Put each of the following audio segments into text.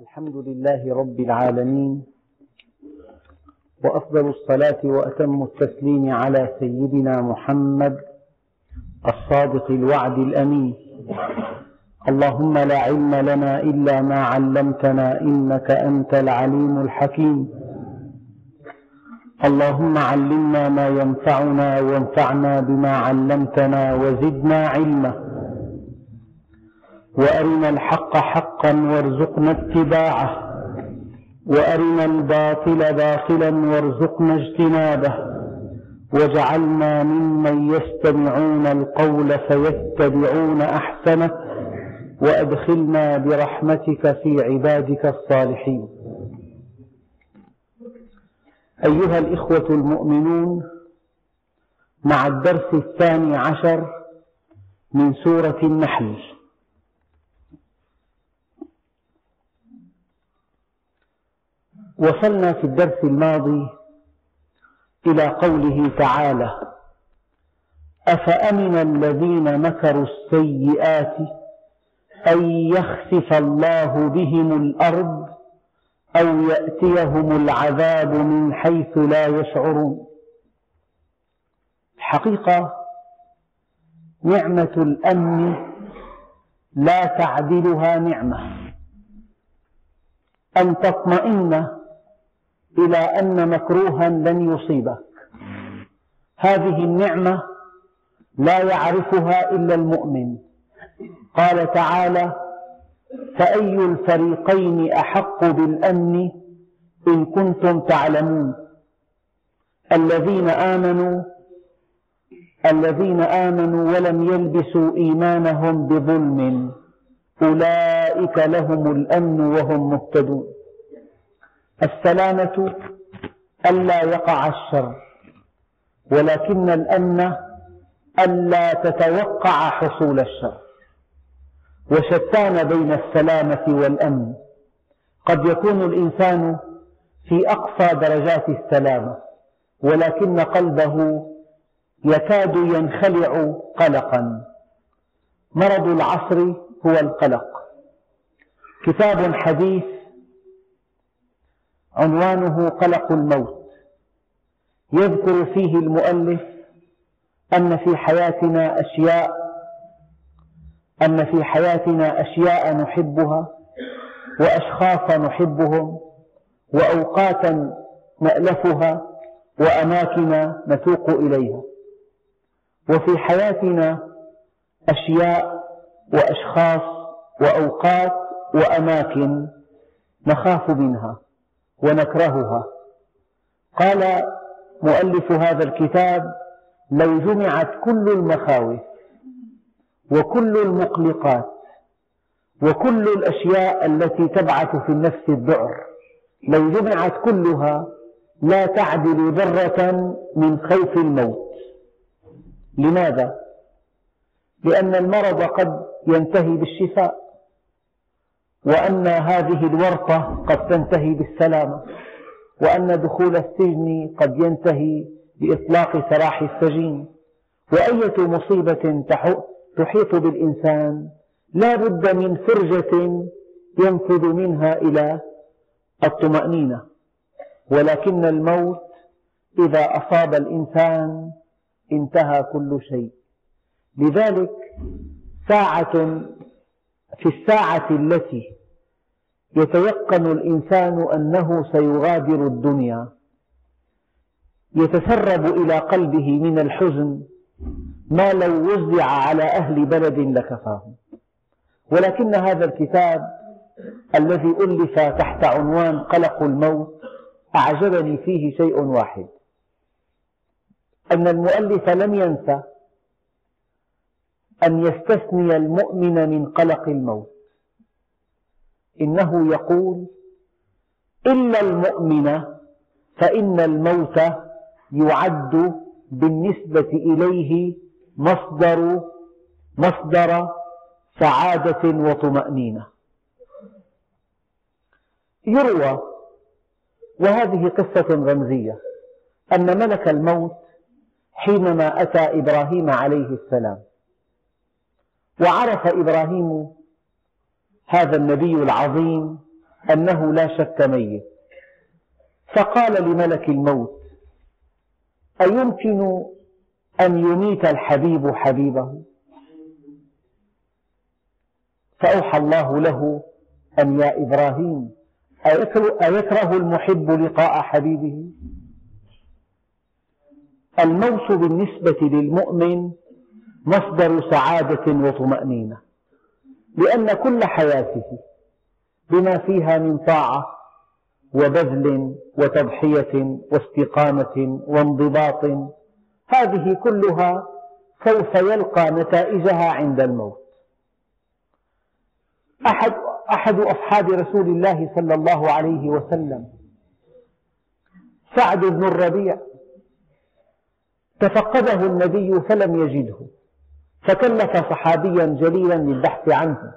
الحمد لله رب العالمين وأفضل الصلاة وأتم التسليم على سيدنا محمد الصادق الوعد الأمين. اللهم لا علم لنا إلا ما علمتنا إنك أنت العليم الحكيم. اللهم علمنا ما ينفعنا وانفعنا بما علمتنا وزدنا علما. وأرنا الحق حقا وارزقنا اتباعه. وأرنا الباطل باطلا وارزقنا اجتنابه. واجعلنا ممن يستمعون القول فيتبعون أحسنه. وأدخلنا برحمتك في عبادك الصالحين. أيها الإخوة المؤمنون مع الدرس الثاني عشر من سورة النحل وصلنا في الدرس الماضي إلى قوله تعالى أفأمن الذين مكروا السيئات أن يخسف الله بهم الأرض أو يأتيهم العذاب من حيث لا يشعرون؟ الحقيقة نعمة الأمن لا تعدلها نعمة. أن تطمئن إلى أن مكروها لن يصيبك. هذه النعمة لا يعرفها إلا المؤمن. قال تعالى فأي الفريقين أحق بالأمن إن كنتم تعلمون؟ الذين آمنوا الذين آمنوا ولم يلبسوا إيمانهم بظلم أولئك لهم الأمن وهم مهتدون. السلامة ألا يقع الشر ولكن الأمن ألا تتوقع حصول الشر. وشتان بين السلامة والأمن. قد يكون الإنسان في أقصى درجات السلامة ولكن قلبه يكاد ينخلع قلقا. مرض العصر هو القلق. كتاب حديث عنوانه قلق الموت. يذكر فيه المؤلف أن في حياتنا أشياء أن في حياتنا أشياء نحبها وأشخاصا نحبهم وأوقاتا نألفها وأماكن نتوق إليها. وفي حياتنا أشياء وأشخاص وأوقات وأماكن نخاف منها. ونكرهها. قال مؤلف هذا الكتاب لو جمعت كل المخاوف وكل المقلقات وكل الأشياء التي تبعث في النفس الذعر لو جمعت كلها لا تعدل ذرة من خوف الموت. لماذا؟ لأن المرض قد ينتهي بالشفاء. وأن هذه الورطة قد تنتهي بالسلامة وأن دخول السجن قد ينتهي بإطلاق سراح السجين. وأية مصيبة تحيط بالإنسان لا بد من فرجة ينفذ منها إلى الطمأنينة. ولكن الموت إذا أصاب الإنسان انتهى كل شيء. لذلك ساعة في الساعة التي يتيقن الإنسان أنه سيغادر الدنيا يتسرب إلى قلبه من الحزن ما لو وزع على أهل بلد لكفاهم. ولكن هذا الكتاب الذي ألف تحت عنوان قلق الموت أعجبني فيه شيء واحد أن المؤلف لم ينسى أن يستثني المؤمن من قلق الموت. إنه يقول إلا المؤمن فإن الموت يعد بالنسبة إليه مصدر مصدر سعادة وطمأنينة. يروى وهذه قصة رمزية أن ملك الموت حينما أتى إبراهيم عليه السلام وعرف إبراهيم هذا النبي العظيم أنه لا شك ميت. فقال لملك الموت أيمكن أن يميت الحبيب حبيبه؟ فأوحى الله له أن يا إبراهيم أيكره المحب لقاء حبيبه؟ الموت بالنسبة للمؤمن مصدر سعادة وطمأنينة لأن كل حياته بما فيها من طاعة وبذل وتضحية واستقامة وانضباط هذه كلها سوف يلقى نتائجها عند الموت. أحد, أحد أصحاب رسول الله صلى الله عليه وسلم سعد بن الربيع تفقده النبي فلم يجده. فكلف صحابيا جليلا للبحث عنه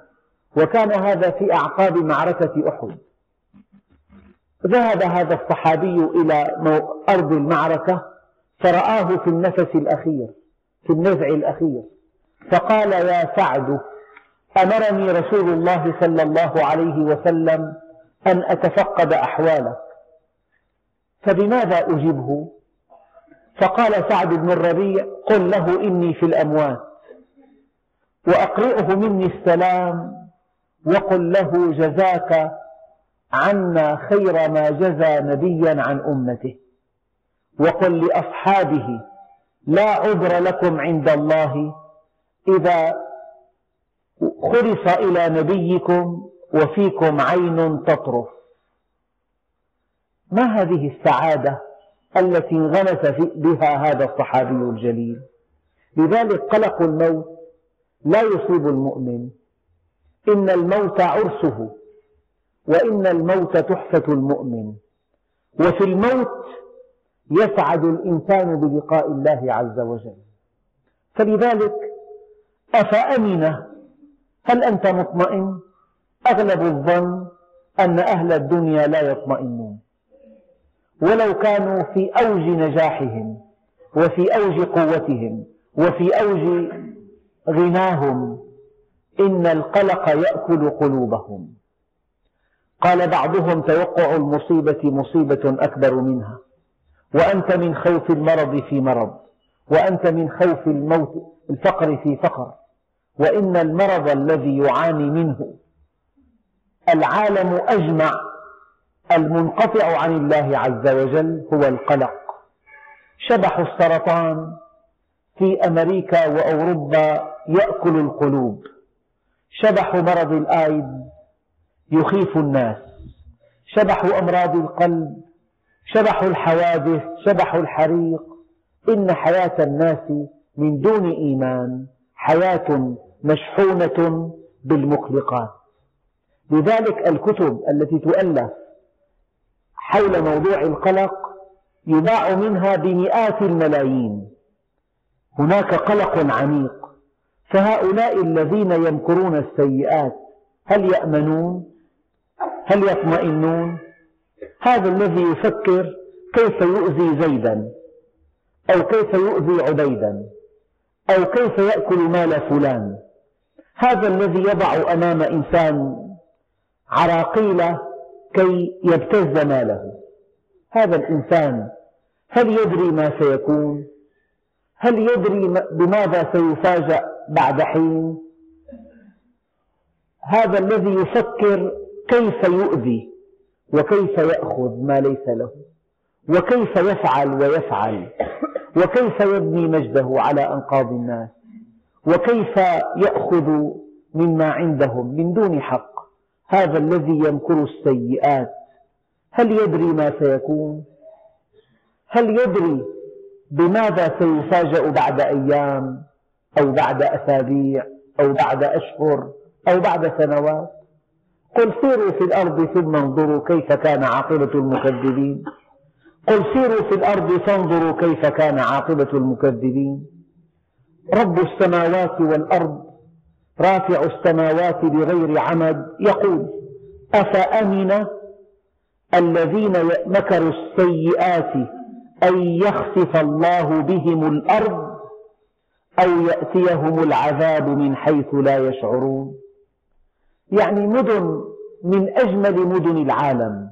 وكان هذا في أعقاب معركة أحد. ذهب هذا الصحابي إلى أرض المعركة فرآه في النفس الأخير في النزع الأخير فقال يا سعد أمرني رسول الله صلى الله عليه وسلم أن أتفقد أحوالك فبماذا أجبه فقال سعد بن الربيع قل له إني في الأموات. وأقرئه مني السلام وقل له جزاك عنا خير ما جزى نبيا عن أمته. وقل لأصحابه لا عذر لكم عند الله إذا خلص إلى نبيكم وفيكم عين تطرف. ما هذه السعادة التي انغمس بها هذا الصحابي الجليل؟ لذلك قلق الموت لا يصيب المؤمن. إن الموت عرسه وإن الموت تحفة المؤمن. وفي الموت يسعد الإنسان بلقاء الله عز وجل. فلذلك أفأمن؟ هل أنت مطمئن؟ أغلب الظن أن أهل الدنيا لا يطمئنون. ولو كانوا في أوج نجاحهم وفي أوج قوتهم وفي أوج غناهم. إن القلق يأكل قلوبهم. قال بعضهم توقع المصيبة مصيبة أكبر منها. وأنت من خوف المرض في مرض. وأنت من خوف الموت الفقر في فقر. وإن المرض الذي يعاني منه العالم أجمع. المنقطع عن الله عز وجل هو القلق. شبح السرطان. في أمريكا وأوروبا يأكل القلوب. شبح مرض الآيدز يخيف الناس. شبح أمراض القلب شبح الحوادث شبح الحريق. إن حياة الناس من دون إيمان حياة مشحونة بالمقلقات لذلك الكتب التي تؤلف حول موضوع القلق يباع منها بمئات الملايين. هناك قلق عميق. فهؤلاء الذين يمكرون السيئات هل يأمنون؟ هل يطمئنون؟ هذا الذي يفكر كيف يؤذي زيدا أو كيف يؤذي عبيدا أو كيف يأكل مال فلان. هذا الذي يضع أمام إنسان عراقيل كي يبتز ماله. هذا الإنسان هل يدري ما سيكون؟ هل يدري بماذا سيفاجأ بعد حين؟ هذا الذي يفكر كيف يؤذي وكيف يأخذ ما ليس له وكيف يفعل ويفعل وكيف يبني مجده على أنقاض الناس وكيف يأخذ مما عندهم من دون حق هذا الذي يمكر السيئات. هل يدري ما سيكون؟ هل يدري بماذا سيفاجأ بعد أيام أو بعد أسابيع أو بعد أشهر أو بعد سنوات؟ قل سيروا في الأرض ثم انظروا كيف كان عاقبة المكذبين. قل سيروا في الأرض فانظروا كيف كان عاقبة المكذبين. رب السماوات والأرض رافع السماوات بغير عمد يقول أفأمن الذين مكروا السيئات أن يخسف الله بهم الأرض أو يأتيهم العذاب من حيث لا يشعرون. يعني مدن من أجمل مدن العالم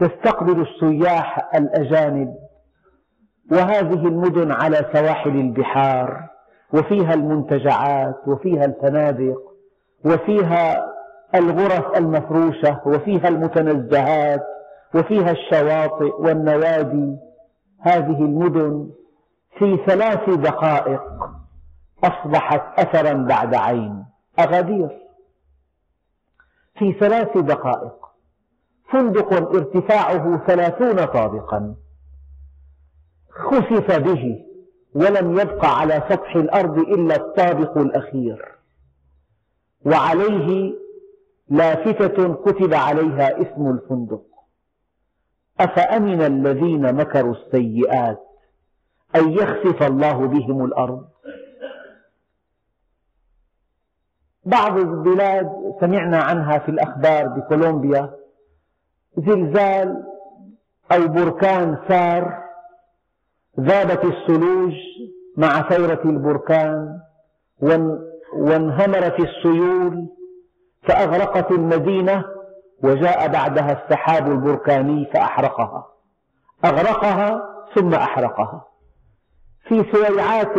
تستقبل السياح الأجانب وهذه المدن على سواحل البحار وفيها المنتجعات وفيها الفنادق وفيها الغرف المفروشة وفيها المتنزهات وفيها الشواطئ والنوادي. هذه المدن في ثلاث دقائق أصبحت أثرا بعد عين. أغادير. في ثلاث دقائق. فندق ارتفاعه ثلاثون طابقا. خسف به ولم يبق على سطح الأرض إلا الطابق الأخير. وعليه لافتة كتب عليها اسم الفندق. أفأمن الذين مكروا السيئات أن يخسف الله بهم الأرض؟ بعض البلاد سمعنا عنها في الأخبار بكولومبيا زلزال أو بركان سار ذابت الثلوج مع ثورة البركان وانهمرت السيول فأغرقت المدينة وجاء بعدها السحاب البركاني فأحرقها. أغرقها ثم أحرقها. في سويعات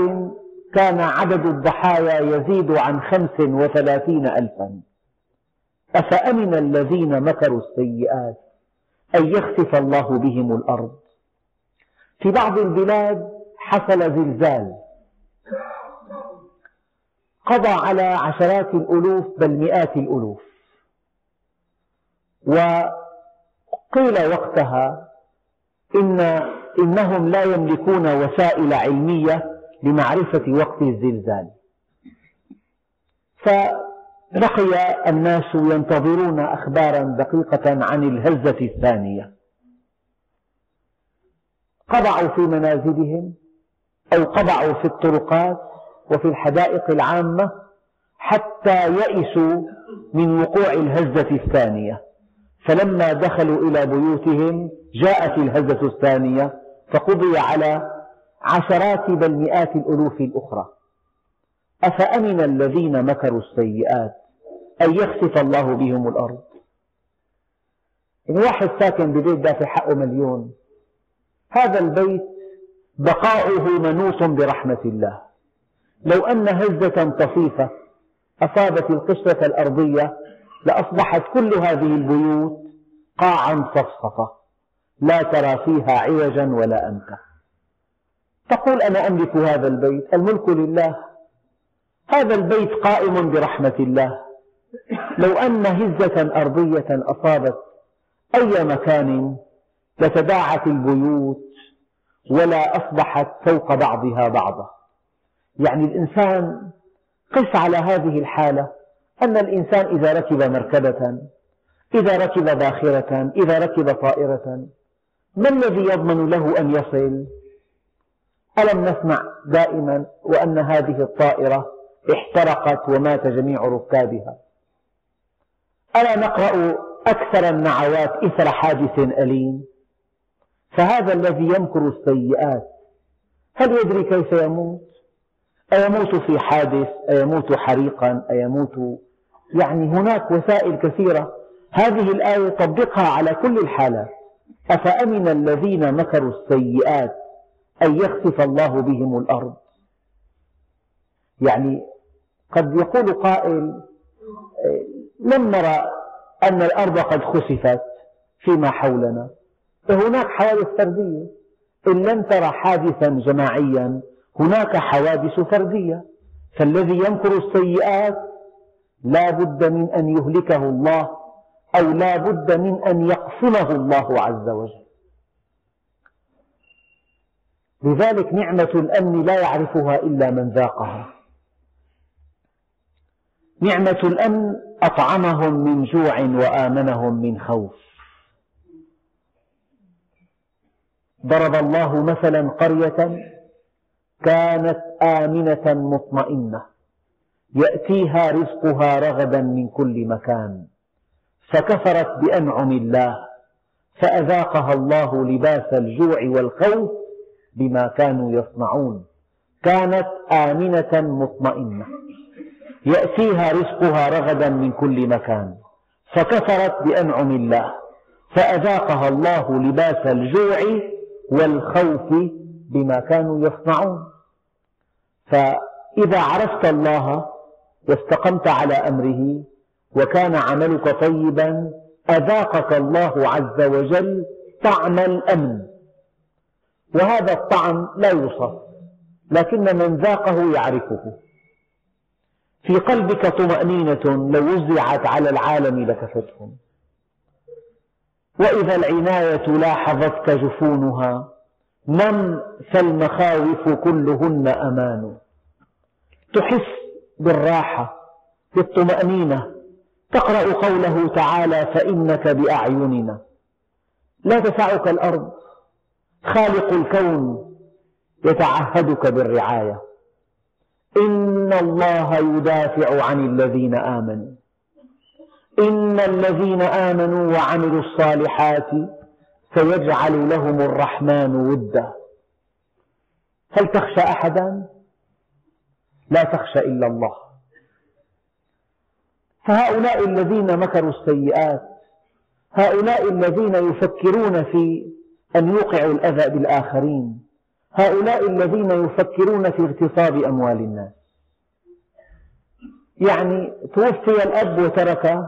كان عدد الضحايا يزيد عن خمس وثلاثين ألفا. أفأمن الذين مكروا السيئات أن يخسف الله بهم الأرض؟ في بعض البلاد حصل زلزال. قضى على عشرات الألوف بل مئات الألوف. وقيل وقتها إن إنهم لا يملكون وسائل علمية لمعرفة وقت الزلزال. فبقي الناس ينتظرون أخبارا دقيقة عن الهزة الثانية. قبعوا في منازلهم أو قبعوا في الطرقات وفي الحدائق العامة حتى يئسوا من وقوع الهزة الثانية. فلما دخلوا إلى بيوتهم جاءت الهزة الثانية فقضي على عشرات بل مئات الألوف الأخرى. أفأمن الذين مكروا السيئات أن يخسف الله بهم الأرض؟ يعني واحد ساكن ببيت دافع حقه مليون هذا البيت بقاؤه منوط برحمة الله. لو أن هزة طفيفة أصابت القشرة الأرضية لأصبحت كل هذه البيوت قاعا صفصفة لا ترى فيها عوجا ولا أمتا تقول أنا أملك هذا البيت الملك لله. هذا البيت قائم برحمة الله. لو أن هزة أرضية أصابت أي مكان لتداعت البيوت ولا أصبحت فوق بعضها بعضا. يعني الإنسان قس على هذه الحالة. أن الإنسان إذا ركب مركبة إذا ركب باخرة إذا ركب طائرة ما الذي يضمن له أن يصل؟ ألم نسمع دائما وأن هذه الطائرة احترقت ومات جميع ركابها؟ ألا نقرأ أكثر النعوات إثر حادث أليم؟ فهذا الذي يمكر السيئات هل يدري كيف يموت؟ أيموت في حادث؟ أيموت حريقا؟ أيموت يعني هناك وسائل كثيرة. هذه الآية طبقها على كل الحالات أفأمن الذين مكروا السيئات أن يخسف الله بهم الأرض؟ يعني قد يقول قائل لم نرى أن الأرض قد خسفت فيما حولنا. فهناك حوادث فردية. إن لم ترى حادثا جماعيا هناك حوادث فردية. فالذي يمكر السيئات لا بد من أن يهلكه الله أو لا بد من أن يقسمه الله عز وجل. لذلك نعمة الأمن لا يعرفها إلا من ذاقها. نعمة الأمن أطعمهم من جوع وآمنهم من خوف. ضرب الله مثلا قرية كانت آمنة مطمئنة. يأتيها رزقها رغدا من كل مكان. فكفرت بأنعم الله فأذاقها الله لباس الجوع والخوف بما كانوا يصنعون. كانت آمنة مطمئنة. يأتيها رزقها رغدا من كل مكان. فكفرت بأنعم الله فأذاقها الله لباس الجوع والخوف بما كانوا يصنعون. فإذا عرفت الله واستقمت على أمره وكان عملك طيبا أذاقك الله عز وجل طعم الأمن. وهذا الطعم لا يوصف لكن من ذاقه يعرفه. في قلبك طمأنينة لو وزعت على العالم لكفتهم. وإذا العناية لاحظتك جفونها نم فالمخاوف كلهن أمان؟ تحس بالراحة بالطمأنينة. تقرأ قوله تعالى فإنك بأعيننا. لا تسعك الأرض. خالق الكون. يتعهدك بالرعاية. إن الله يدافع عن الذين آمنوا. إن الذين آمنوا وعملوا الصالحات سيجعل لهم الرحمن ودا. هل تخشى أحدا؟ لا تخشى إلا الله. فهؤلاء الذين مكروا السيئات هؤلاء الذين يفكرون في أن يوقعوا الأذى بالآخرين هؤلاء الذين يفكرون في اغتصاب أموال الناس. يعني توفي الأب وترك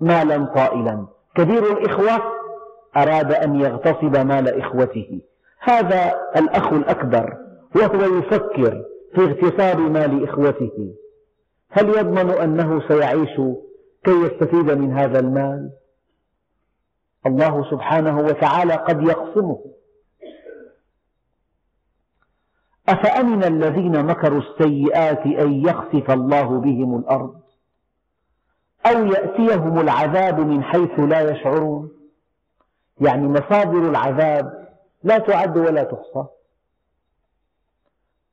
مالا طائلا. كبير الإخوة أراد أن يغتصب مال إخوته. هذا الأخ الأكبر وهو يفكر في اغتصاب مال إخوته. هل يضمن أنه سيعيش كي يستفيد من هذا المال؟ الله سبحانه وتعالى قد يقسمه. أفأمن الذين مكروا السيئات أن يخسف الله بهم الأرض؟ أو يأتيهم العذاب من حيث لا يشعرون؟ يعني مصادر العذاب لا تعد ولا تحصى.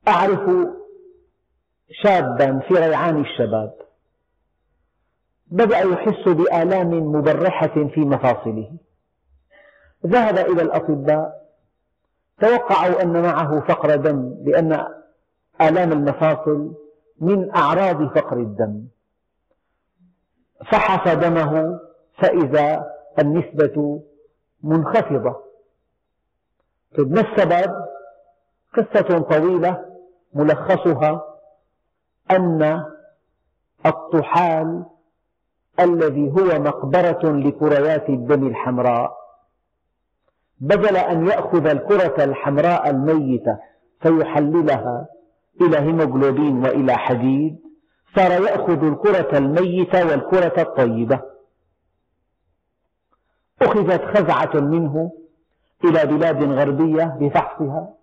أعرف شابا في ريعان الشباب. بدأ يحس بآلام مبرحة في مفاصله. ذهب إلى الأطباء. توقعوا أن معه فقر دم لأن آلام المفاصل من أعراض فقر الدم. فحص دمه فإذا النسبة منخفضة. طيب ما السبب؟ قصة طويلة. ملخصها أن الطحال الذي هو مقبرة لكريات الدم الحمراء. بدل أن يأخذ الكرة الحمراء الميتة فيحللها إلى هيموغلوبين وإلى حديد صار يأخذ الكرة الميتة والكرة الطيبة. أخذت خزعة منه إلى بلاد غربية لفحصها.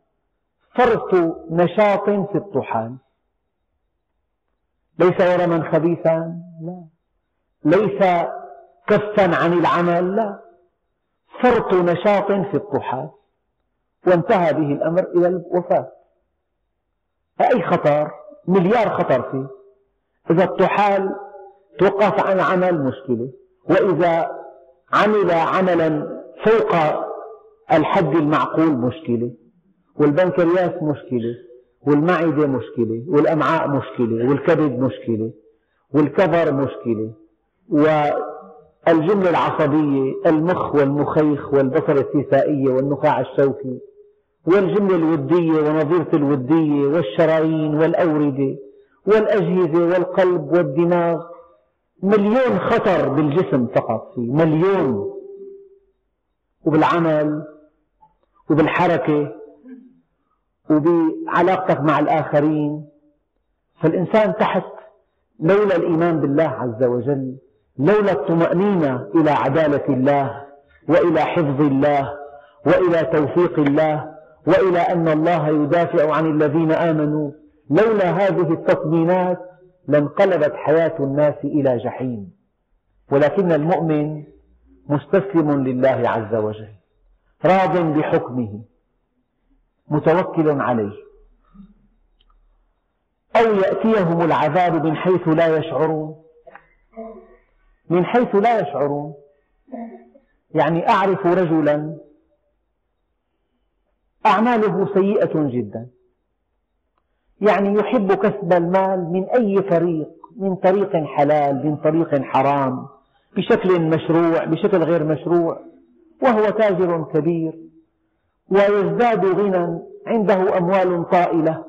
فرط نشاط في الطحال. ليس ورما خبيثا لا. ليس كفا عن العمل لا. فرط نشاط في الطحال. وانتهى به الأمر إلى الوفاة. أي خطر؟ مليار خطر فيه. إذا الطحال توقف عن عمل مشكلة وإذا عمل عملا فوق الحد المعقول مشكلة والبنكرياس مشكلة والمعدة مشكلة والأمعاء مشكلة والكبد مشكلة والكبر مشكلة والجملة العصبية المخ والمخيخ والبصر السيسائية والنخاع الشوكي والجملة الودية ونظيرة الودية والشرايين والأوردة والأجهزة والقلب والدماغ. مليون خطر بالجسم فقط فيه مليون. وبالعمل وبالحركة وبعلاقتك مع الآخرين. فالإنسان تحت لولا الإيمان بالله عز وجل لولا الطمأنينة إلى عدالة الله وإلى حفظ الله وإلى توفيق الله وإلى أن الله يدافع عن الذين آمنوا لولا هذه التطمينات لانقلبت حياة الناس إلى جحيم. ولكن المؤمن مستسلم لله عز وجل راض بحكمه. متوكل عليه. أو يأتيهم العذاب من حيث لا يشعرون. من حيث لا يشعرون. يعني أعرف رجلا أعماله سيئة جدا. يعني يحب كسب المال من أي طريق من طريق حلال من طريق حرام بشكل مشروع بشكل غير مشروع وهو تاجر كبير. ويزداد غنى عنده أموال طائلة.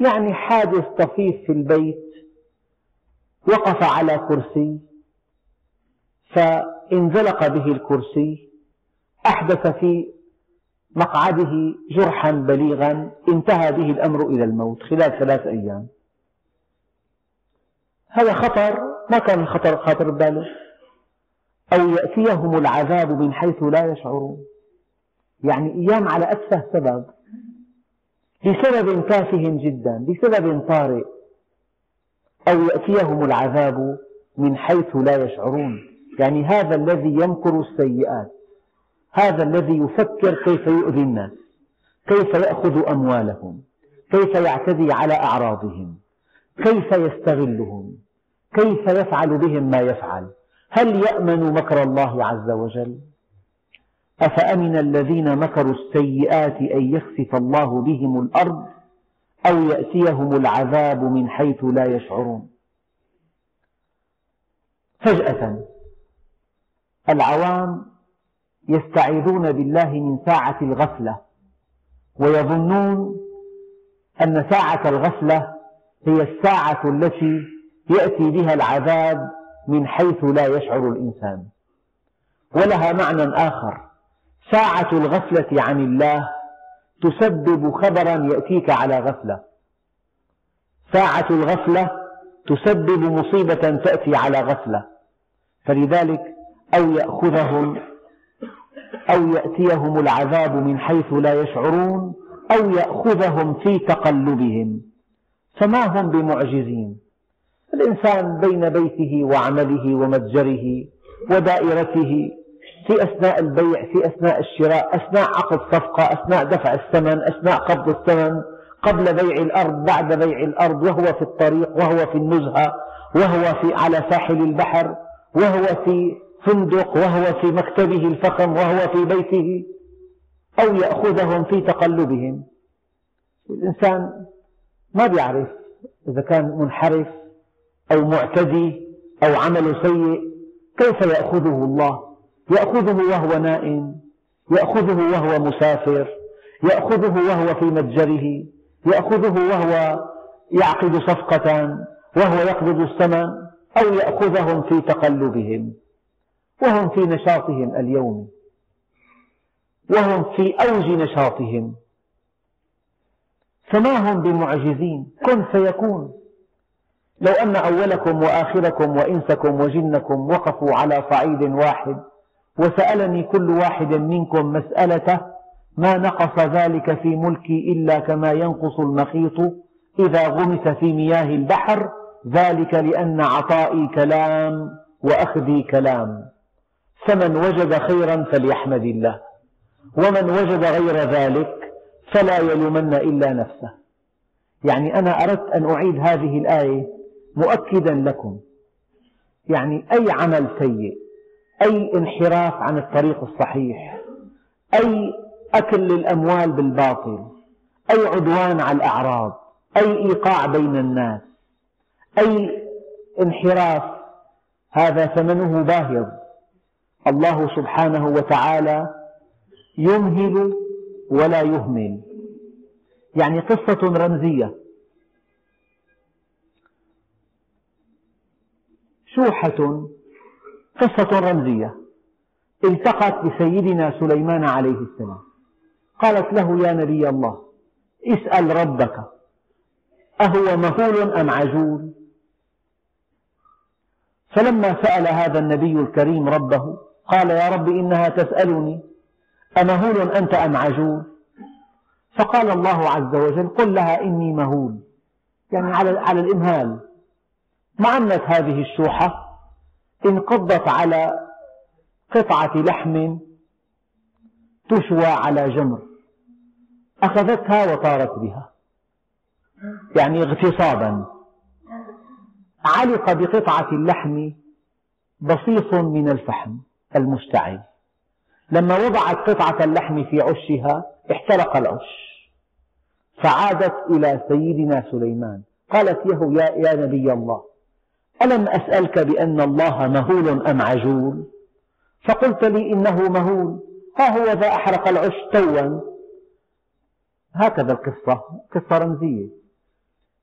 يعني حادث طفيف في البيت وقف على كرسي فانزلق به الكرسي أحدث في مقعده جرحا بليغا انتهى به الأمر إلى الموت خلال ثلاث أيام. هذا خطر ما كان الخطر خاطر بباله أو يأتيهم العذاب من حيث لا يشعرون. يعني أيام على أتفه سبب. لسبب تافه جدا لسبب طارئ أو يأتيهم العذاب من حيث لا يشعرون. يعني هذا الذي يمكر السيئات هذا الذي يفكر كيف يؤذي الناس كيف يأخذ أموالهم كيف يعتدي على أعراضهم كيف يستغلهم كيف يفعل بهم ما يفعل. هل يأمن مكر الله عز وجل؟ أفأمن الذين مكروا السيئات أن يخسف الله بهم الأرض أو يأتيهم العذاب من حيث لا يشعرون؟ فجأة العوام يستعيذون بالله من ساعة الغفلة ويظنون أن ساعة الغفلة هي الساعة التي يأتي بها العذاب من حيث لا يشعر الإنسان. ولها معنى آخر. ساعة الغفلة عن الله تسبب خبرا يأتيك على غفلة. ساعة الغفلة تسبب مصيبة تأتي على غفلة. فلذلك أو يأخذهم أو يأتيهم العذاب من حيث لا يشعرون أو يأخذهم في تقلبهم. فما هم بمعجزين؟ الإنسان بين بيته وعمله ومتجره ودائرته في أثناء البيع في أثناء الشراء أثناء عقد صفقة أثناء دفع الثمن أثناء قبض الثمن قبل بيع الأرض بعد بيع الأرض وهو في الطريق وهو في النزهة وهو في على ساحل البحر وهو في فندق وهو في مكتبه الفخم وهو في بيته أو يأخذهم في تقلبهم. الإنسان ما بيعرف إذا كان منحرف أو معتدي أو عمله سيء كيف يأخذه الله؟ يأخذه وهو نائم يأخذه وهو مسافر يأخذه وهو في متجره يأخذه وهو يعقد صفقة وهو يقبض الثمن أو يأخذهم في تقلبهم وهم في نشاطهم اليومي وهم في أوج نشاطهم. فما هم بمعجزين؟ كن فيكون. لو أن أولكم وآخركم وإنسكم وجنكم وقفوا على صعيد واحد وسألني كل واحد منكم مسألته ما نقص ذلك في ملكي إلا كما ينقص المخيط. إذا غمس في مياه البحر ذلك لأن عطائي كلام وأخذي كلام. فمن وجد خيرا فليحمد الله ومن وجد غير ذلك فلا يلومن إلا نفسه. يعني أنا أردت أن أعيد هذه الآية مؤكدا لكم. يعني أي عمل سيء أي انحراف عن الطريق الصحيح أي أكل للأموال بالباطل أي عدوان على الأعراض أي إيقاع بين الناس أي انحراف هذا ثمنه باهظ. الله سبحانه وتعالى يمهل ولا يهمل. يعني قصة رمزية. شوحة قصة رمزية. التقت بسيدنا سليمان عليه السلام. قالت له يا نبي الله اسأل ربك أهو مهول أم عجول؟ فلما سأل هذا النبي الكريم ربه قال يا رب إنها تسألني أمهول أنت أم عجول؟ فقال الله عز وجل قل لها إني مهول. يعني على, الإمهال. مع أن هذه الشوحة؟ انقضت على قطعة لحم تشوى على جمر أخذتها وطارت بها. يعني اغتصابا. علق بقطعة اللحم بصيص من الفحم المشتعل لما وضعت قطعة اللحم في عشها احترق العش. فعادت إلى سيدنا سليمان. قالت له يا, نبي الله ألم أسألك بأن الله مهول أم عجول؟ فقلت لي إنه مهول. ها هو ذا أحرق العش توا. هكذا القصة قصة رمزية.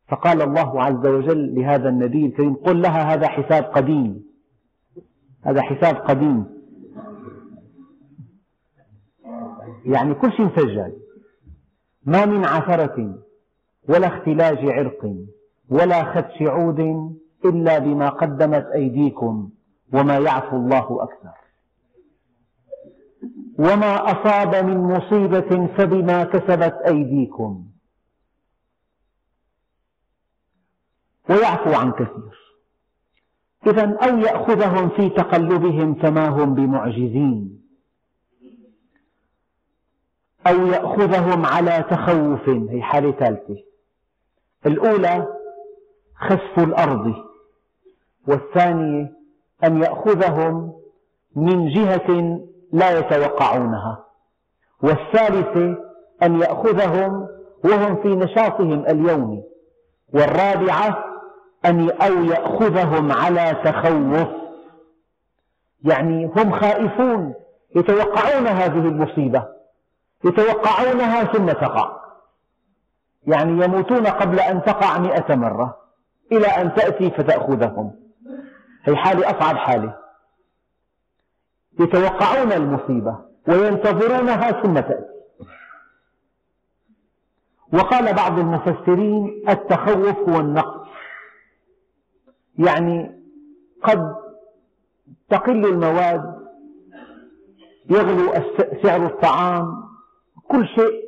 فقال الله عز وجل لهذا النبي الكريم قل لها هذا حساب قديم. هذا حساب قديم. يعني كل شيء مسجل ما من عثرة ولا اختلاج عرق ولا خدش عود إلا بما قدمت أيديكم وما يعفو الله أكثر. وما أصاب من مصيبة فبما كسبت أيديكم. ويعفو عن كثير. إذا أو يأخذهم في تقلبهم فما هم بمعجزين. أو يأخذهم على تخوف هي حالة ثالثة. الأولى خسف الأرض. والثانية أن يأخذهم من جهة لا يتوقعونها. والثالثة أن يأخذهم وهم في نشاطهم اليومي والرابعة أن أو يأخذهم على تخوف. يعني هم خائفون يتوقعون هذه المصيبة يتوقعونها ثم تقع. يعني يموتون قبل أن تقع مئة مرة إلى أن تأتي فتأخذهم. هي حالة أصعب حالة يتوقعون المصيبة وينتظرونها ثم تأتي. وقال بعض المفسرين التخوف هو النقص. يعني قد تقل المواد يغلو سعر الطعام كل شيء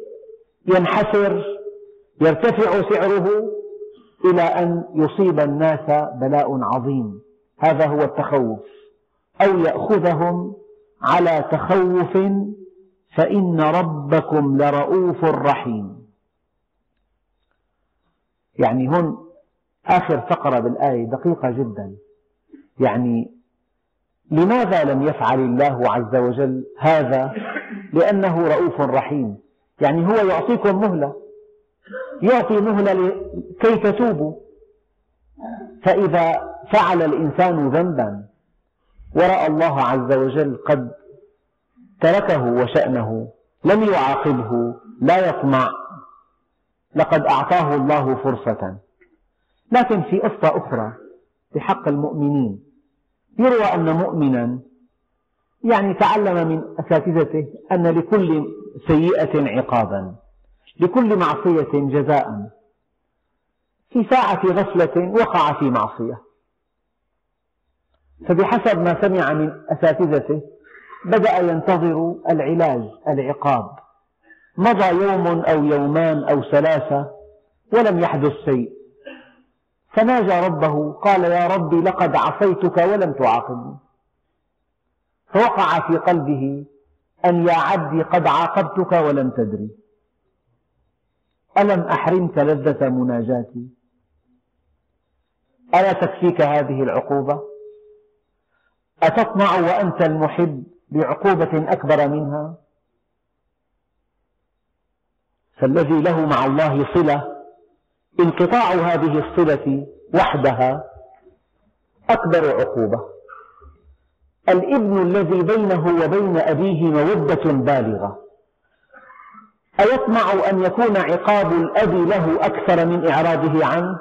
ينحسر يرتفع سعره إلى أن يصيب الناس بلاء عظيم. هذا هو التخوف. أو يأخذهم على تخوف فإن ربكم لرؤوف رحيم. يعني هون آخر فقرة بالآية دقيقة جدا. يعني لماذا لم يفعل الله عز وجل هذا؟ لأنه رؤوف رحيم. يعني هو يعطيكم مهلة. يعطي مهلة كي تتوبوا. فإذا فعل الإنسان ذنبا ورأى الله عز وجل قد تركه وشأنه لم يعاقبه لا يطمع لقد أعطاه الله فرصة. لكن في قصة أخرى في حق المؤمنين يروى أن مؤمنا يعني تعلم من أساتذته أن لكل سيئة عقابا لكل معصية جزاء. في ساعة غفلة وقع في معصية. فبحسب ما سمع من أساتذته بدأ ينتظر العلاج العقاب. مضى يوم أو يومان أو ثلاثة ولم يحدث شيء. فناجى ربه قال يا ربي لقد عصيتك ولم تعاقبني. فوقع في قلبه أن يا عبدي قد عاقبتك ولم تدري. ألم أحرمك لذة مناجاتي؟ ألا تكفيك هذه العقوبة؟ أتطمع وأنت المحب بعقوبة أكبر منها؟ فالذي له مع الله صلة انقطاع هذه الصلة وحدها أكبر عقوبة. الابن الذي بينه وبين أبيه مودة بالغة. أيطمع أن يكون عقاب الأب له أكثر من إعراضه عنه؟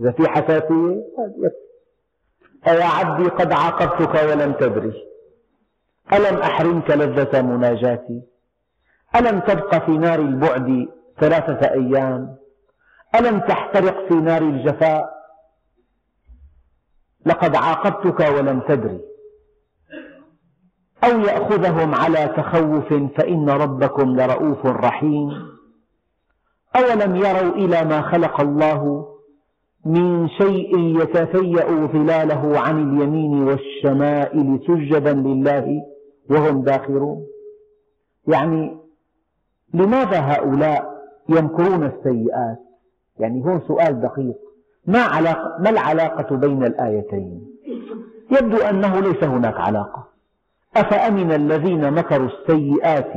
إذا في حساسية أيا عبدي قد عاقبتك ولم تدري؟ ألم أحرمك لذة مناجاتي؟ ألم تبق في نار البعد ثلاثة أيام؟ ألم تحترق في نار الجفاء؟ لقد عاقبتك ولم تدري. أو يأخذهم على تخوف فإن ربكم لرؤوف رحيم. أولم يروا إلى ما خلق الله؟ من شيء يتفيأ ظلاله عن اليمين والشمائل سجدا لله وهم داخرون. يعني لماذا هؤلاء يمكرون السيئات؟ يعني هون سؤال دقيق. ما, علاقة ما العلاقة بين الآيتين؟ يبدو أنه ليس هناك علاقة. أفأمن الذين مكروا السيئات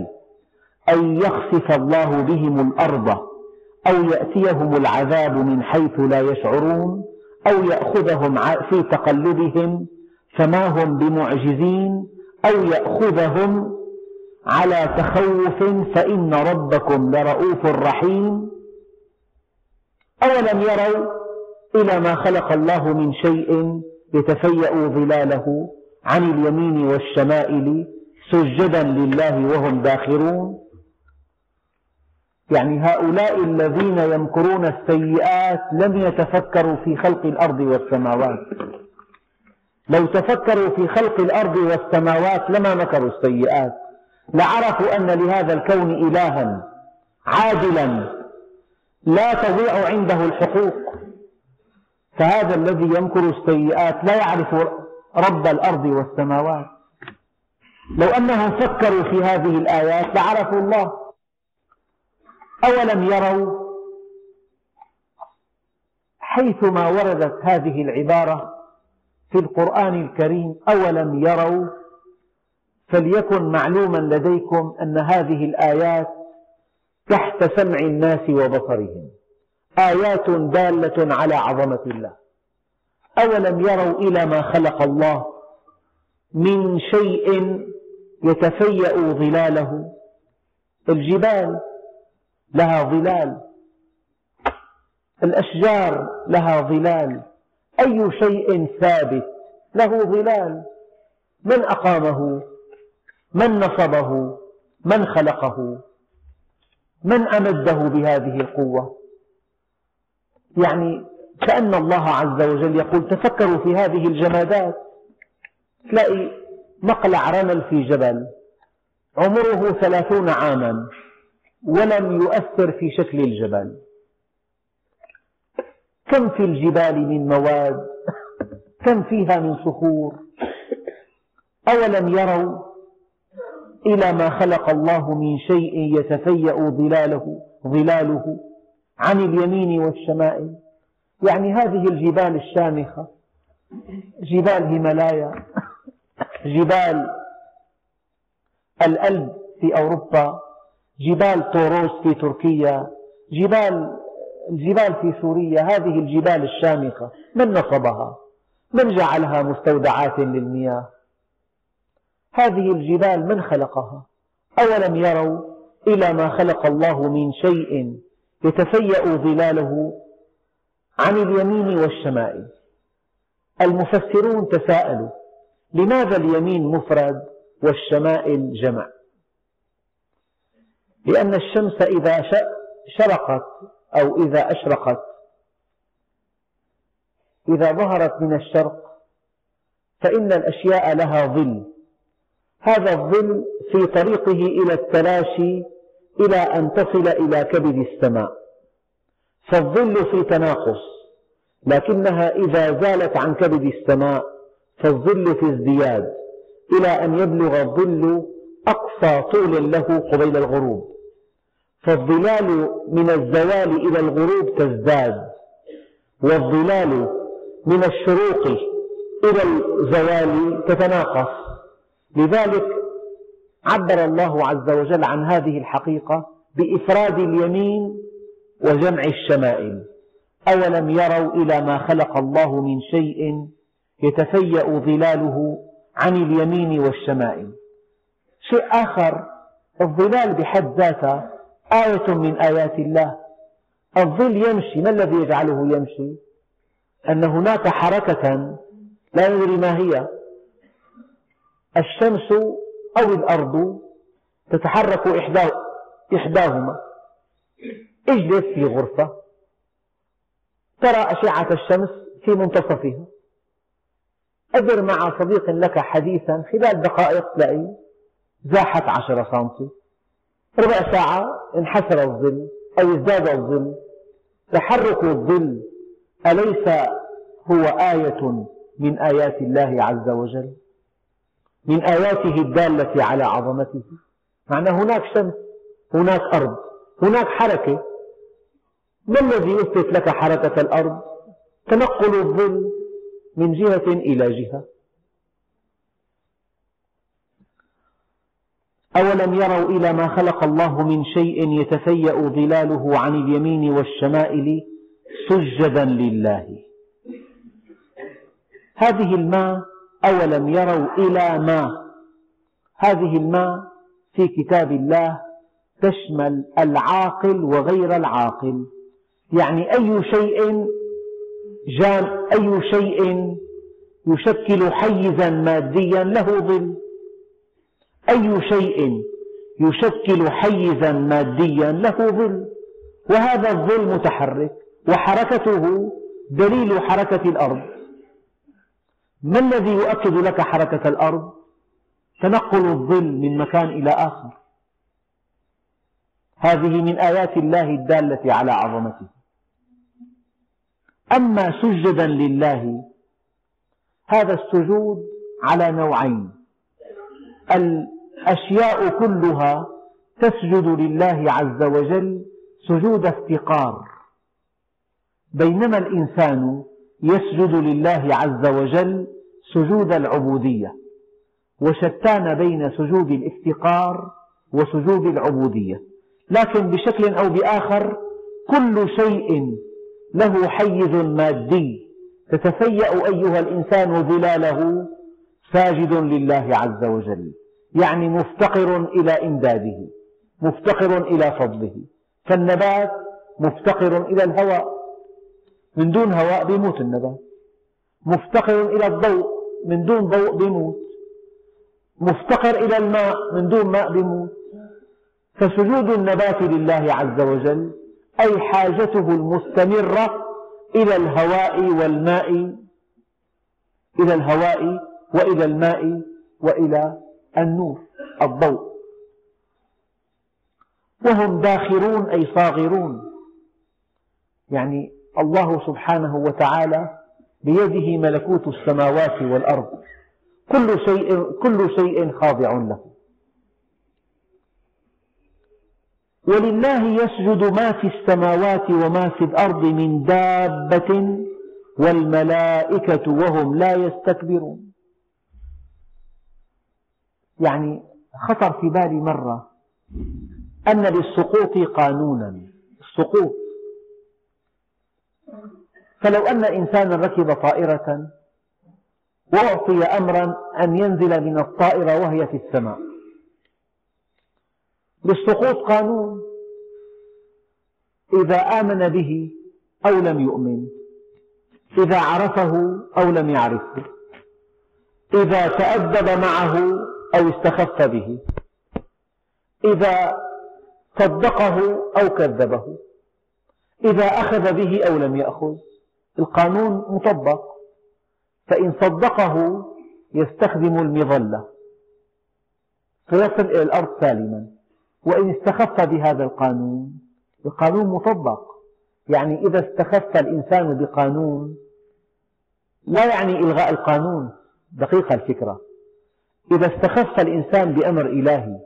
أن يخسف الله بهم الأرض أو يأتيهم العذاب من حيث لا يشعرون أو يأخذهم في تقلبهم فما هم بمعجزين أو يأخذهم على تخوف فإن ربكم لرءوف رحيم. أولم يروا إلى ما خلق الله من شيء يتفيأ ظلاله عن اليمين والشمائل سجدا لله وهم داخرون؟ يعني هؤلاء الذين يمكرون السيئات لم يتفكروا في خلق الأرض والسماوات. لو تفكروا في خلق الأرض والسماوات لما مكروا السيئات. لعرفوا أن لهذا الكون إلها عادلا لا تضيع عنده الحقوق. فهذا الذي يمكر السيئات لا يعرف رب الأرض والسماوات. لو أنهم فكروا في هذه الآيات لعرفوا الله. أولم يروا حيثما وردت هذه العبارة في القرآن الكريم أولم يروا فليكن معلوما لديكم أن هذه الآيات تحت سمع الناس وبصرهم. آيات دالة على عظمة الله. أولم يروا إلى ما خلق الله من شيء يتفيأ ظلاله؟ الجبال لها ظلال. الأشجار لها ظلال. أي شيء ثابت له ظلال. من أقامه؟ من نصبه؟ من خلقه؟ من أمده بهذه القوة؟ يعني كأن الله عز وجل يقول تفكروا في هذه الجمادات. تلاقي مقلع رمل في جبل. عمره ثلاثون عاما. ولم يؤثر في شكل الجبل كم في الجبال من مواد؟ كم فيها من صخور؟ أولم يروا إلى ما خلق الله من شيء يتفيأ ظلاله, ظلاله عن اليمين والشمائل؟ يعني هذه الجبال الشامخة جبال هيمالايا جبال الألب في أوروبا جبال طوروس في تركيا جبال الجبال في سوريا هذه الجبال الشامخة. من نصبها؟ من جعلها مستودعات للمياه؟ هذه الجبال من خلقها؟ أولم يروا إلى ما خلق الله من شيء يتفيأ ظلاله عن اليمين والشمائل. المفسرون تساءلوا لماذا اليمين مفرد والشمائل جمع؟ لأن الشمس إذا شرقت أو إذا أشرقت. إذا ظهرت من الشرق فإن الأشياء لها ظل. هذا الظل في طريقه إلى التلاشي إلى أن تصل إلى كبد السماء. فالظل في تناقص لكنها إذا زالت عن كبد السماء فالظل في ازدياد. إلى أن يبلغ الظل أقصى طول له قبيل الغروب. فالظلال من الزوال إلى الغروب تزداد والظلال من الشروق إلى الزوال تتناقص. لذلك عبر الله عز وجل عن هذه الحقيقة بإفراد اليمين وجمع الشمائل. أولم يروا إلى ما خلق الله من شيء يتفيأ ظلاله عن اليمين والشمائل. شيء آخر. الظلال بحد ذاته آية من آيات الله. الظل يمشي ما الذي يجعله يمشي؟ أن هناك حركة لا ندري ما هي. الشمس أو الأرض تتحرك إحداهما. اجلس في غرفة. ترى أشعة الشمس في منتصفها. أدر مع صديق لك حديثا خلال دقائق تلاقي زاحت عشرة سنتي. ربع ساعة انحسر الظل أو ازداد الظل. تحرك الظل أليس هو آية من آيات الله عز وجل؟ من آياته الدالة على عظمته. معنى هناك شمس هناك أرض هناك حركة. ما الذي يثبت لك حركة الأرض؟ تنقل الظل من جهة إلى جهة. أولم يروا إلى ما خلق الله من شيء يتفيأ ظلاله عن اليمين والشمائل سجدا لله. هذه الماء أولم يروا إلى ما؟ هذه الماء في كتاب الله تشمل العاقل وغير العاقل. يعني أي شيء جام أي شيء يشكل حيزا ماديا له ظل. أي شيء يشكل حيزا ماديا له ظل وهذا الظل متحرك وحركته دليل حركة الأرض. ما الذي يؤكد لك حركة الأرض؟ تنقل الظل من مكان إلى آخر. هذه من آيات الله الدالة على عظمته. أما سجدا لله هذا السجود على نوعين. الأشياء كلها تسجد لله عز وجل سجود افتقار. بينما الإنسان يسجد لله عز وجل سجود العبودية وشتان بين سجود الافتقار وسجود العبودية. لكن بشكل أو بآخر كل شيء له حيز مادي تتفيأ أيها الإنسان ظلاله ساجد لله عز وجل. يعني مفتقر إلى إمداده مفتقر إلى فضله. فالنبات مفتقر إلى الهواء. من دون هواء يموت النبات. مفتقر إلى الضوء من دون ضوء يموت مفتقر إلى الماء من دون ماء يموت فسجود النبات لله عز وجل أي حاجته المستمرة إلى الهواء والماء إلى الهواء وإلى الماء وإلى النور الضوء. وهم داخرون أي صاغرون. يعني الله سبحانه وتعالى بيده ملكوت السماوات والأرض. كل شيء, كل شيء خاضع له. ولله يسجد ما في السماوات وما في الأرض من دابة والملائكة وهم لا يستكبرون. يعني خطر في بالي مرة أن للسقوط قانونا السقوط. فلو أن إنسانا ركب طائرة وأعطي أمرا أن ينزل من الطائرة وهي في السماء. للسقوط قانون. إذا آمن به أو لم يؤمن. إذا عرفه أو لم يعرفه. إذا تأدب معه أو استخف به. إذا صدقه أو كذبه. إذا أخذ به أو لم يأخذ. القانون مطبق. فإن صدقه يستخدم المظلة. فيصل إلى الأرض سالما. وإن استخف بهذا القانون. القانون مطبق. يعني إذا استخف الإنسان بقانون. لا يعني إلغاء القانون. دقيقة الفكرة. إذا استخف الإنسان بأمر إلهي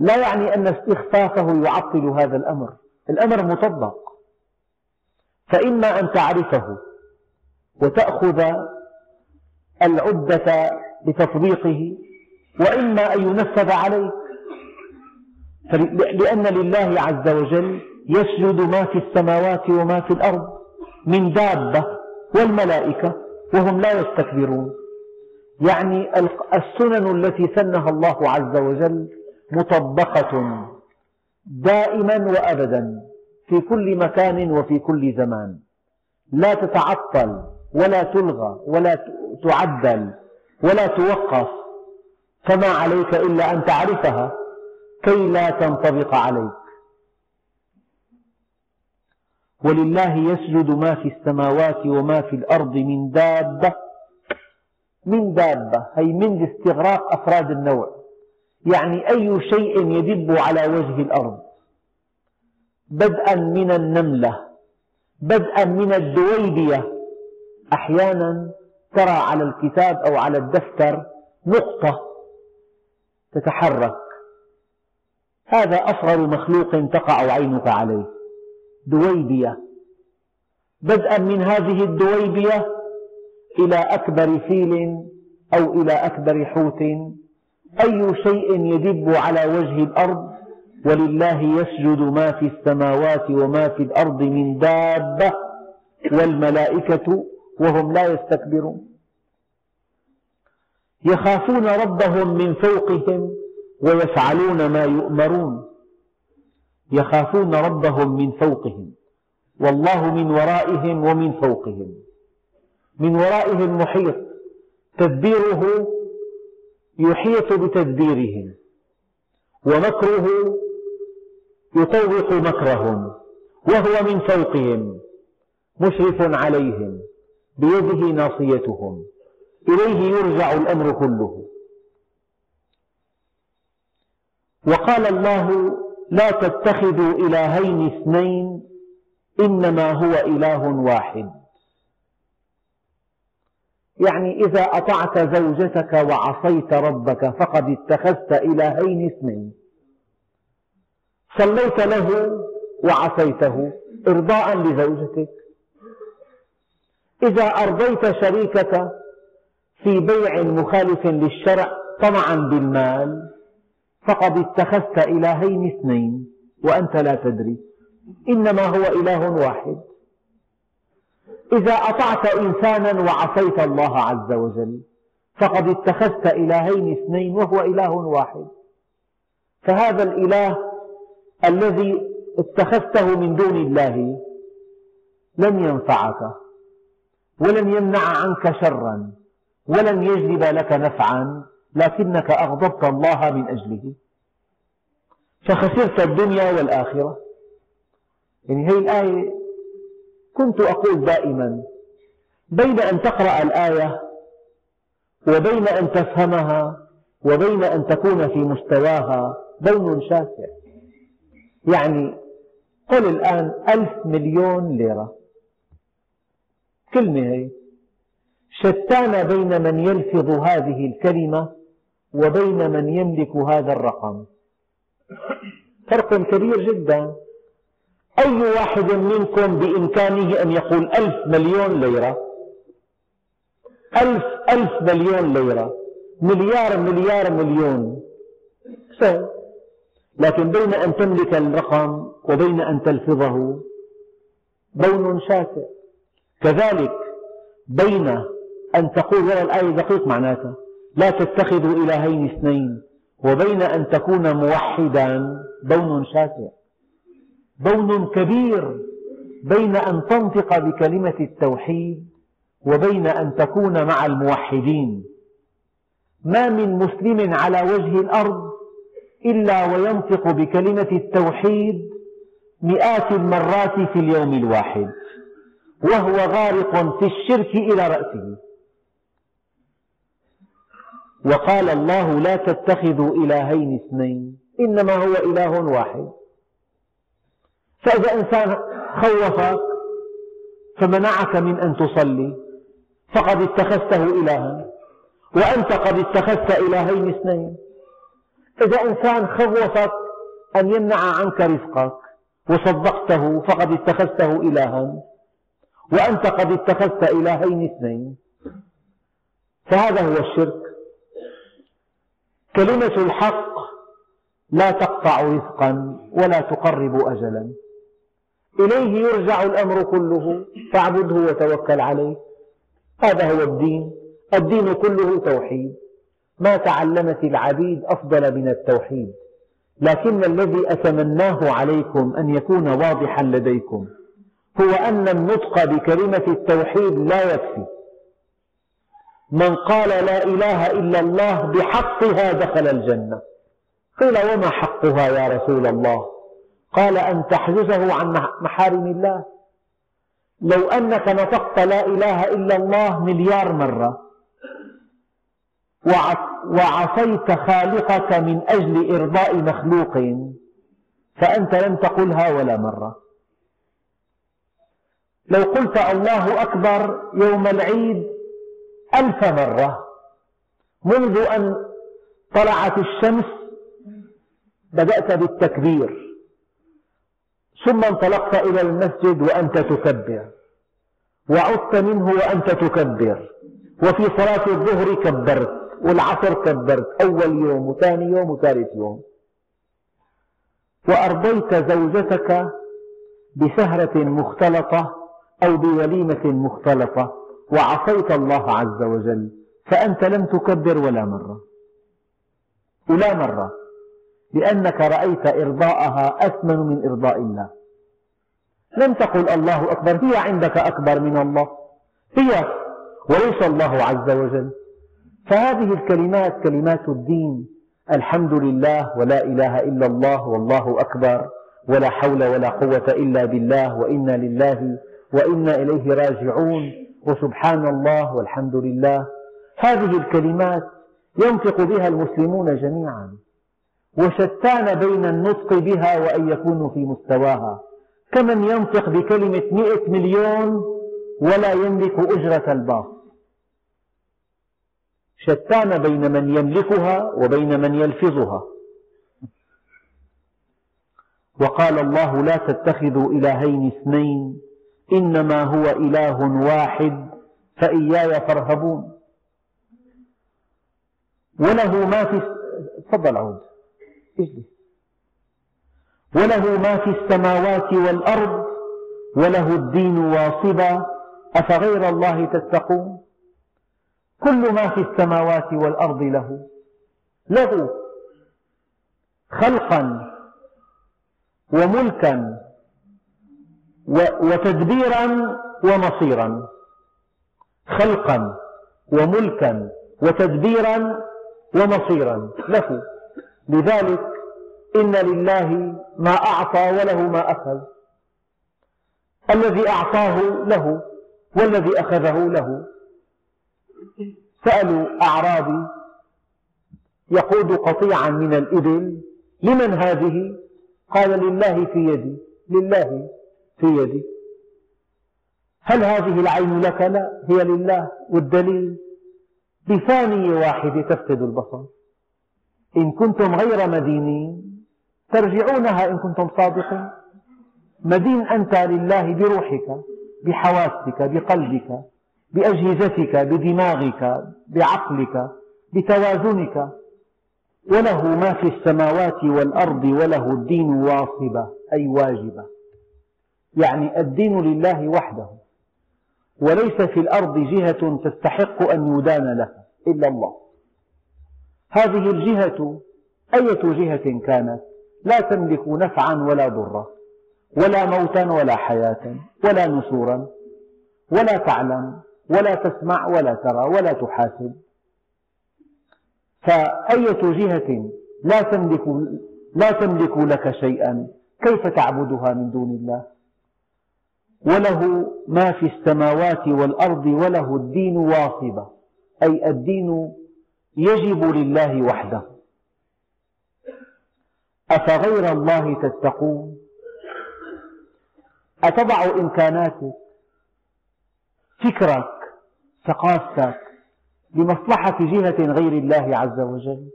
لا يعني أن استخفافه يعطل هذا الأمر. الأمر مطبق. فإما أن تعرفه وتأخذ العدة لتطبيقه وإما أن ينفذ عليك. لأن لله عز وجل يسجد ما في السماوات وما في الأرض من دابة والملائكة وهم لا يستكبرون. يعني السنن التي سنها الله عز وجل مطبقة دائما وأبدا في كل مكان وفي كل زمان. لا تتعطل ولا تلغى ولا تعدل ولا توقف فما عليك إلا أن تعرفها كي لا تنطبق عليك. ولله يسجد ما في السماوات وما في الأرض من دابة من دابة هي من استغراق أفراد النوع. يعني أي شيء يدب على وجه الأرض. بدءا من النملة بدءا من الدويبية. أحيانا ترى على الكتاب أو على الدفتر نقطة تتحرك. هذا أصغر مخلوق تقع عينك عليه. دويبية. بدءا من هذه الدويبية إلى أكبر فيل أو إلى أكبر حوت. أي شيء يدب على وجه الأرض ولله يسجد ما في السماوات وما في الأرض من دابة والملائكة وهم لا يستكبرون. يخافون ربهم من فوقهم ويفعلون ما يؤمرون. يخافون ربهم من فوقهم والله من ورائهم ومن فوقهم. من ورائهم محيط تدبيره يحيط بتدبيرهم ومكره يطوق مكرهم وهو من فوقهم مشرف عليهم بيده ناصيتهم. إليه يرجع الأمر كله. وقال الله لا تتخذوا إلهين اثنين إنما هو إله واحد. يعني إذا أطعت زوجتك وعصيت ربك فقد اتخذت إلهين اثنين. صليت له وعصيته إرضاء لزوجتك. إذا أرضيت شريكك في بيع مخالف للشرع طمعا بالمال فقد اتخذت إلهين اثنين وأنت لا تدري. إنما هو إله واحد. إذا أطعت إنسانا وعصيت الله عز وجل فقد اتخذت إلهين اثنين وهو إله واحد. فهذا الإله الذي اتخذته من دون الله لن ينفعك ولن يمنع عنك شرا ولن يجلب لك نفعا لكنك أغضبت الله من أجله. فخسرت الدنيا والآخرة. يعني هذه الآية كنت أقول دائما بين أن تقرأ الآية وبين أن تفهمها وبين أن تكون في مستواها بين شاسع. يعني قل الآن ألف مليون ليرة. كلمة هي. شتان بين من يلفظ هذه الكلمة وبين من يملك هذا الرقم. فرق كبير جدا. أي واحد منكم بإمكانه أن يقول ألف مليون ليرة؟ ألف ألف مليون ليرة. مليار مليار مليون. سهل لكن بين أن تملك الرقم وبين أن تلفظه بون شاسع. كذلك بين أن تقول وقرأ الآية دقيق معناتها. لا تتخذوا إلهين اثنين. وبين أن تكون موحدا بون شاسع. بون كبير بين أن تنطق بكلمة التوحيد وبين أن تكون مع الموحدين. ما من مسلم على وجه الأرض إلا وينطق بكلمة التوحيد مئات المرات في اليوم الواحد وهو غارق في الشرك إلى رأسه. وقال الله لا تتخذوا إلهين اثنين إنما هو إله واحد. فإذا إنسان خوفك فمنعك من أن تصلي فقد اتخذته إلها وأنت قد اتخذت إلهين اثنين. إذا إنسان خوفك أن يمنع عنك رزقك وصدقته فقد اتخذته إلها وأنت قد اتخذت إلهين اثنين. فهذا هو الشرك. كلمة الحق لا تقطع رزقا ولا تقرب أجلا. إليه يرجع الأمر كله فاعبده وتوكل عليه. هذا هو الدين. الدين كله توحيد. ما تعلمت العبيد أفضل من التوحيد. لكن الذي أتمناه عليكم أن يكون واضحا لديكم هو أن النطق بكلمة التوحيد لا يكفي. من قال لا إله إلا الله بحقها دخل الجنة. قيل وما حقها يا رسول الله؟ قال أن تحجزه عن محارم الله. لو أنك نطقت لا إله إلا الله مليار مرة وعصيت خالقك من أجل إرضاء مخلوق فأنت لم تقلها ولا مرة. لو قلت الله أكبر يوم العيد ألف مرة منذ أن طلعت الشمس بدأت بالتكبير. ثم انطلقت إلى المسجد وأنت تكبر. وعدت منه وأنت تكبر. وفي صلاة الظهر كبرت والعصر كبرت. أول يوم وثاني يوم وثالث يوم. وأرضيت زوجتك بسهرة مختلطة أو بوليمة مختلطة وعصيت الله عز وجل فأنت لم تكبر ولا مرة. ولا مرة. لأنك رأيت إرضاءها أثمن من إرضاء الله. لم تقل الله أكبر هي عندك أكبر من الله. هي وليس الله عز وجل. فهذه الكلمات كلمات الدين. الحمد لله ولا إله إلا الله والله أكبر. ولا حول ولا قوة إلا بالله وإنا لله وإنا إليه راجعون. وسبحان الله والحمد لله. هذه الكلمات ينطق بها المسلمون جميعا. وشتان بين النطق بها وأن يكونوا في مستواها. كمن ينطق بكلمة مئة مليون ولا يملك أجرة الباص. شتان بين من يملكها وبين من يلفظها. وقال الله لا تتخذوا إلهين اثنين إنما هو إله واحد فإياي فارهبون. وله ما في تفضل عود. اجلس وله ما في السماوات والأرض وله الدين واصبا أفغير الله تتقون؟ كل ما في السماوات والأرض له. له خلقا وملكا وتدبيرا ومصيرا. خلقا وملكا وتدبيرا ومصيرا. له. لذلك إن لله ما أعطى وله ما أخذ. الذي أعطاه له والذي أخذه له. سألوا أعرابي. يقود قطيعا من الإبل. لمن هذه؟ قال لله في يدي. لله في يدي. هل هذه العين لك؟ لا. هي لله. والدليل؟ بثانية واحدة تفقد البصر. إن كنتم غير مدينين. ترجعونها إن كنتم صادقين. مدين أنت لله بروحك بحواسك بقلبك بأجهزتك بدماغك بعقلك بتوازنك. وله ما في السماوات والأرض وله الدين واصبة أي واجبة. يعني الدين لله وحده. وليس في الأرض جهة تستحق أن يدان لها إلا الله. هذه الجهة أية جهة كانت؟ لا تملك نفعا ولا ضرا ولا موتا ولا حياة ولا نشورا ولا تعلم ولا تسمع ولا ترى ولا تحاسب. فأية جهة لا تملك, لا تملك لك شيئا كيف تعبدها من دون الله؟ وله ما في السماوات والأرض وله الدين واصبة أي الدين يجب لله وحده. أفغير الله تتقون؟ أتضع إمكاناتك فكرك ثقافتك لمصلحة جهة غير الله عز وجل؟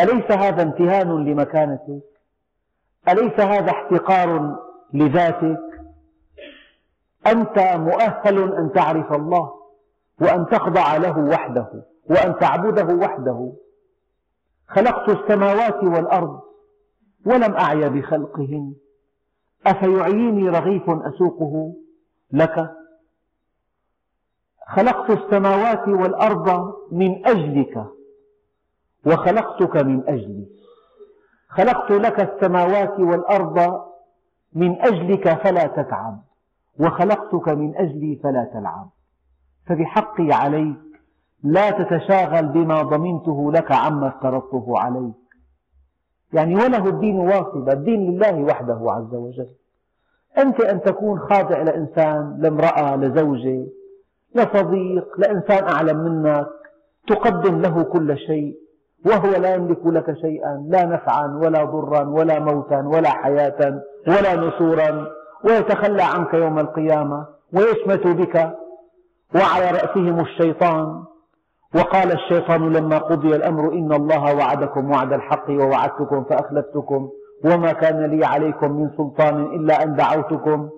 أليس هذا امتهان لمكانتك؟ أليس هذا احتقار لذاتك؟ أنت مؤهل أن تعرف الله وأن تخضع له وحده وأن تعبده وحده. خلقت السماوات والأرض ولم أعي بخلقهن أفيعيني رغيف أسوقه لك؟ خلقت السماوات والأرض من أجلك وخلقتك من أجلي. خلقت لك السماوات والأرض من أجلك فلا تتعب وخلقتك من أجلي فلا تلعب. فبحقي عليك لا تتشاغل بما ضمنته لك عما افترضته عليك. يعني وله الدين واصب الدين لله وحده عز وجل. أنت أن تكون خاضع لإنسان لامرأة لزوجة لصديق لإنسان أعلم منك تقدم له كل شيء وهو لا يملك لك شيئا لا نفعا ولا ضرا ولا موتا ولا حياة ولا نشورا ويتخلى عنك يوم القيامة ويشمت بك وعلى رأسهم الشيطان. وقال الشيطان لما قضي الأمر إن الله وعدكم وعد الحق ووعدتكم فأخلفتكم وما كان لي عليكم من سلطان إلا أن دعوتكم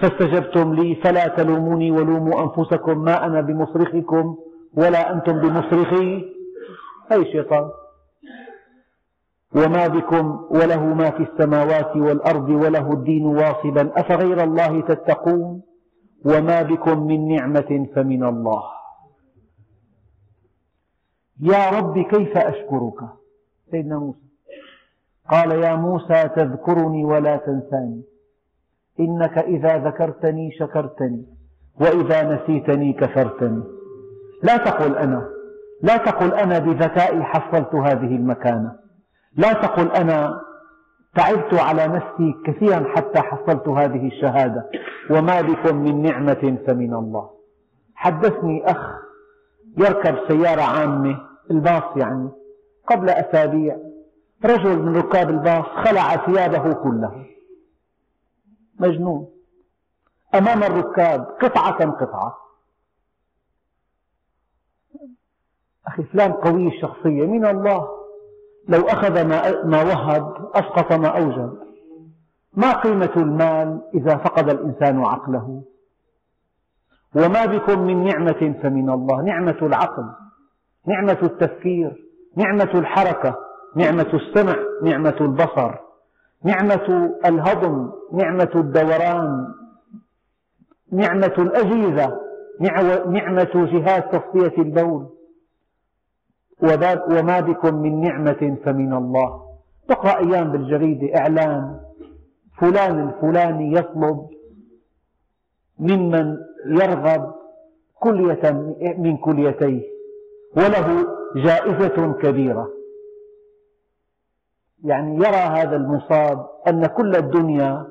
فاستجبتم لي فلا تلوموني ولوموا أنفسكم ما أنا بمصرخكم ولا أنتم بمصرخي. أي شيطان. وما بكم وله ما في السماوات والأرض وله الدين واصبا أفغير الله تتقون وما بكم من نعمة فمن الله. يا رب كيف أشكرك؟ سيدنا موسى. قال يا موسى تذكرني ولا تنساني. إنك إذا ذكرتني شكرتني وإذا نسيتني كفرتني. لا تقل أنا لا تقل أنا بذكائي حصلت هذه المكانة. لا تقل أنا تعبت على نفسي كثيرا حتى حصلت هذه الشهادة. وما بكم من نعمة فمن الله. حدثني أخ يركب سيارة عامة الباص يعني قبل أسابيع. رجل من ركاب الباص خلع ثيابه كلها. مجنون. أمام الركاب قطعة قطعة؟ أخي فلان قوي الشخصية من الله؟ لو أخذ ما وهب أسقط ما أوجب. ما قيمة المال إذا فقد الإنسان عقله؟ وما بكم من نعمة فمن الله. نعمة العقل نعمة التفكير نعمة الحركة نعمة السمع نعمة البصر نعمة الهضم نعمة الدوران نعمة الأجهزة نعمة جهاز تصفية البول. وما بكم من نعمة فمن الله. تقرأ أيام بالجريدة إعلان فلان الفلاني يطلب ممن يرغب كلية من كليتيه وله جائزة كبيرة. يعني يرى هذا المصاب أن كل الدنيا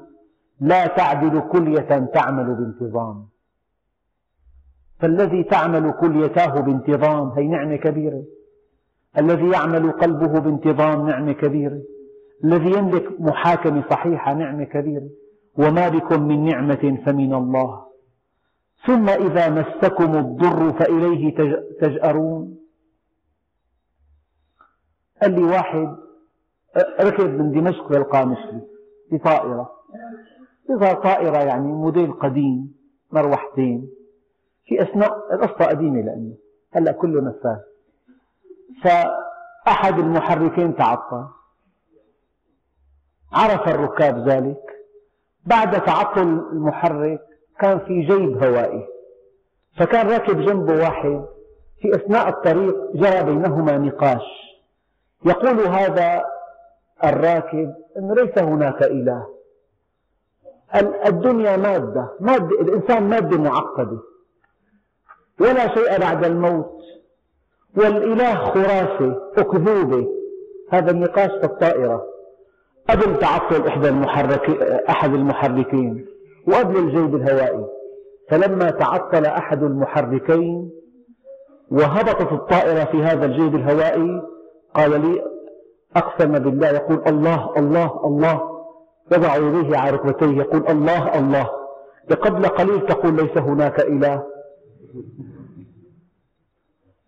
لا تعدل كلية تعمل بانتظام. فالذي تعمل كليتاه بانتظام هي نعمة كبيرة. الذي يعمل قلبه بانتظام نعمة كبيرة. الذي يملك محاكمة صحيحة نعمة كبيرة. وما بكم من نعمة فمن الله. ثم إذا مسكم الضر فإليه تجأرون. قال لي واحد ركب من دمشق للقامشلي بطائرة. تظهر طائرة يعني موديل قديم مروحتين. في أثناء القصة قديمة لأنه هلأ كله نفاث فأحد المحركين تعطل. عرف الركاب ذلك. بعد تعطل المحرك كان في جيب هوائي فكان راكب جنبه واحد في أثناء الطريق جرى بينهما نقاش. يقول هذا الراكب أن ليس هناك إله. الدنيا مادة, مادة الإنسان مادة معقدة. ولا شيء بعد الموت. والإله خرافة أكذوبة. هذا النقاش في الطائرة. قبل تعطل إحدى المحرك أحد المحركين وقبل الجيب الهوائي فلما تعطل أحد المحركين وهبطت الطائرة في هذا الجيب الهوائي قال لي أقسم بالله. يقول الله الله الله. يضع يديه على ركبتيه يقول الله الله. قبل قليل تقول ليس هناك إله.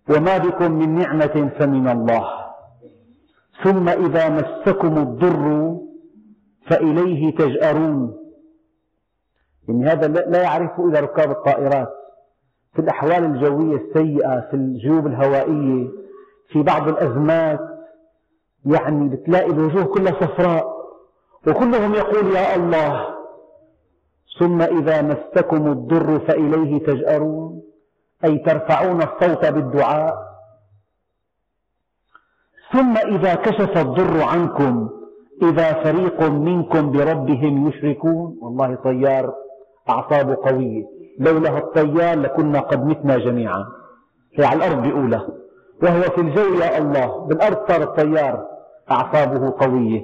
وما بكم من نعمة فمن الله. ثم إذا مسكم الضر فإليه تجأرون. يعني هذا لا يعرفه إلا ركاب الطائرات. في الأحوال الجوية السيئة في الجيوب الهوائية في بعض الأزمات يعني بتلاقي الوجوه كلها صفراء وكلهم يقول يا الله. ثم إذا مسكم الضر فإليه تجأرون. أي ترفعون الصوت بالدعاء. ثم إذا كشف الضر عنكم إذا فريق منكم بربهم يشركون والله طيار أعصابه قوية. لولا الطيار لكنا قد متنا جميعا. هي على الأرض بأولى. وهو في الجو يا الله بالأرض صار الطيار أعصابه قوية.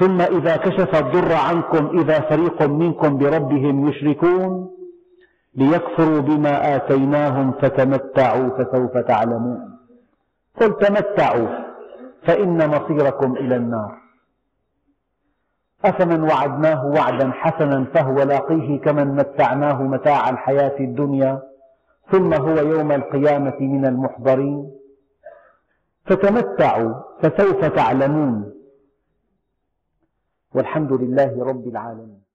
ثم إذا كشف الضر عنكم إذا فريق منكم بربهم يشركون ليكفروا بما آتيناهم فتمتعوا فسوف تعلمون. قل تمتعوا فإن مصيركم إلى النار. أفمن وعدناه وعدا حسنا فهو لاقيه كمن متعناه متاع الحياة الدنيا ثم هو يوم القيامة من المحضرين. فتمتعوا فسوف تعلمون. والحمد لله رب العالمين.